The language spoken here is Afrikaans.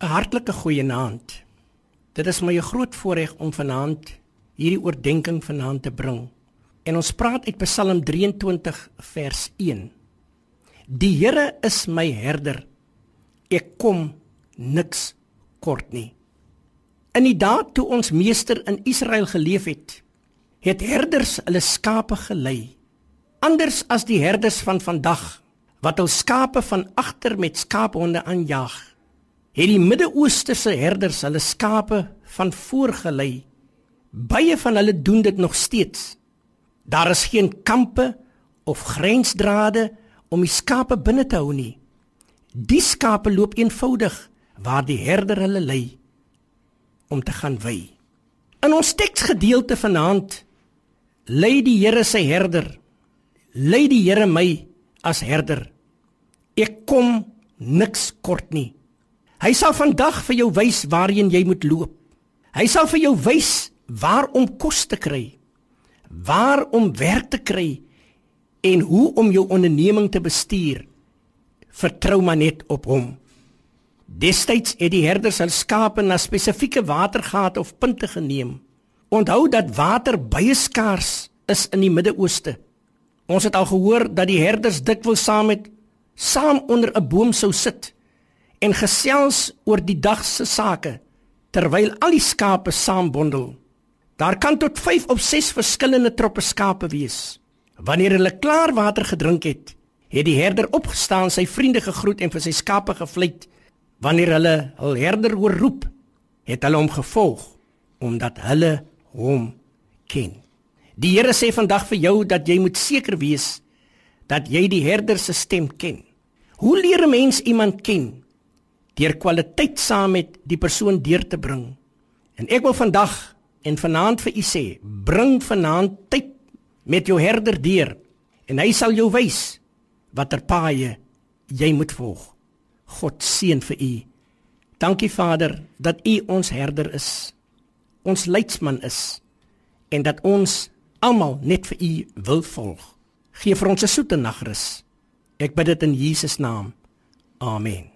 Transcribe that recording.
'n Hartlike goeienaand. Dit is my groot voorreg om vanaand hierdie oordeenking vanaand te bring. En ons praat uit Psalm 23 vers 1. Die Here is my herder. Ek kom niks kort nie. In die dae toe ons meester in Israel geleef het, het herders hulle skape gelei. Anders as die herders van vandag wat hul skape van agter met skaaphonde aanjaag het die Midde-Ooste se herders hulle skape van voor gelei. Baie van hulle doen dit nog steeds. Daar is geen kampe of grensdrade om die skape binne te hou nie. Die skape loop eenvoudig waar die herder hulle lei om te gaan wei. In ons teksgedeelte vanaand lei die Here sy herder. Lei die Here my as herder. Ek kom niks kort nie. Hy sal vandag vir jou wys waarheen jy moet loop. Hy sal vir jou wys waar om kos te kry, waar om werk te kry en hoe om jou onderneming te bestuur. Vertrou maar net op hom. Destyds het die herders hul skape na spesifieke watergate of punte geneem. Onthou dat water baie skaars is in die Midde-Ooste. Ons het al gehoor dat die herders dikwels saam met saam onder 'n boom sou sit en gesels oor die dag se sake terwyl al die skape saambondel. Daar kan tot 5 of 6 verskillende troppe skape wees. Wanneer hulle klaar water gedrink het, het die herder opgestaan, sy vriende gegroet en vir sy skape gevlei. Wanneer hulle hul herder hoor roep, het hulle hom gevolg omdat hulle hom ken. Die Here sê vandag vir jou dat jy moet seker wees dat jy die herder se stem ken. Hoe leer 'n mens iemand ken? Deur kwaliteit saam met die persoon deur te bring. En ek wil vandag en vanaand vir u sê, bring vanaand tyd met jou herder deur en hy sal jou wys watter paaie jy moet volg. God seën vir u. Dankie Vader dat u ons herder is. Ons leidsman is en dat ons almal net vir u wil volg. Geef vir ons 'n soete nagrus. Ek bid dit in Jesus naam. Amen.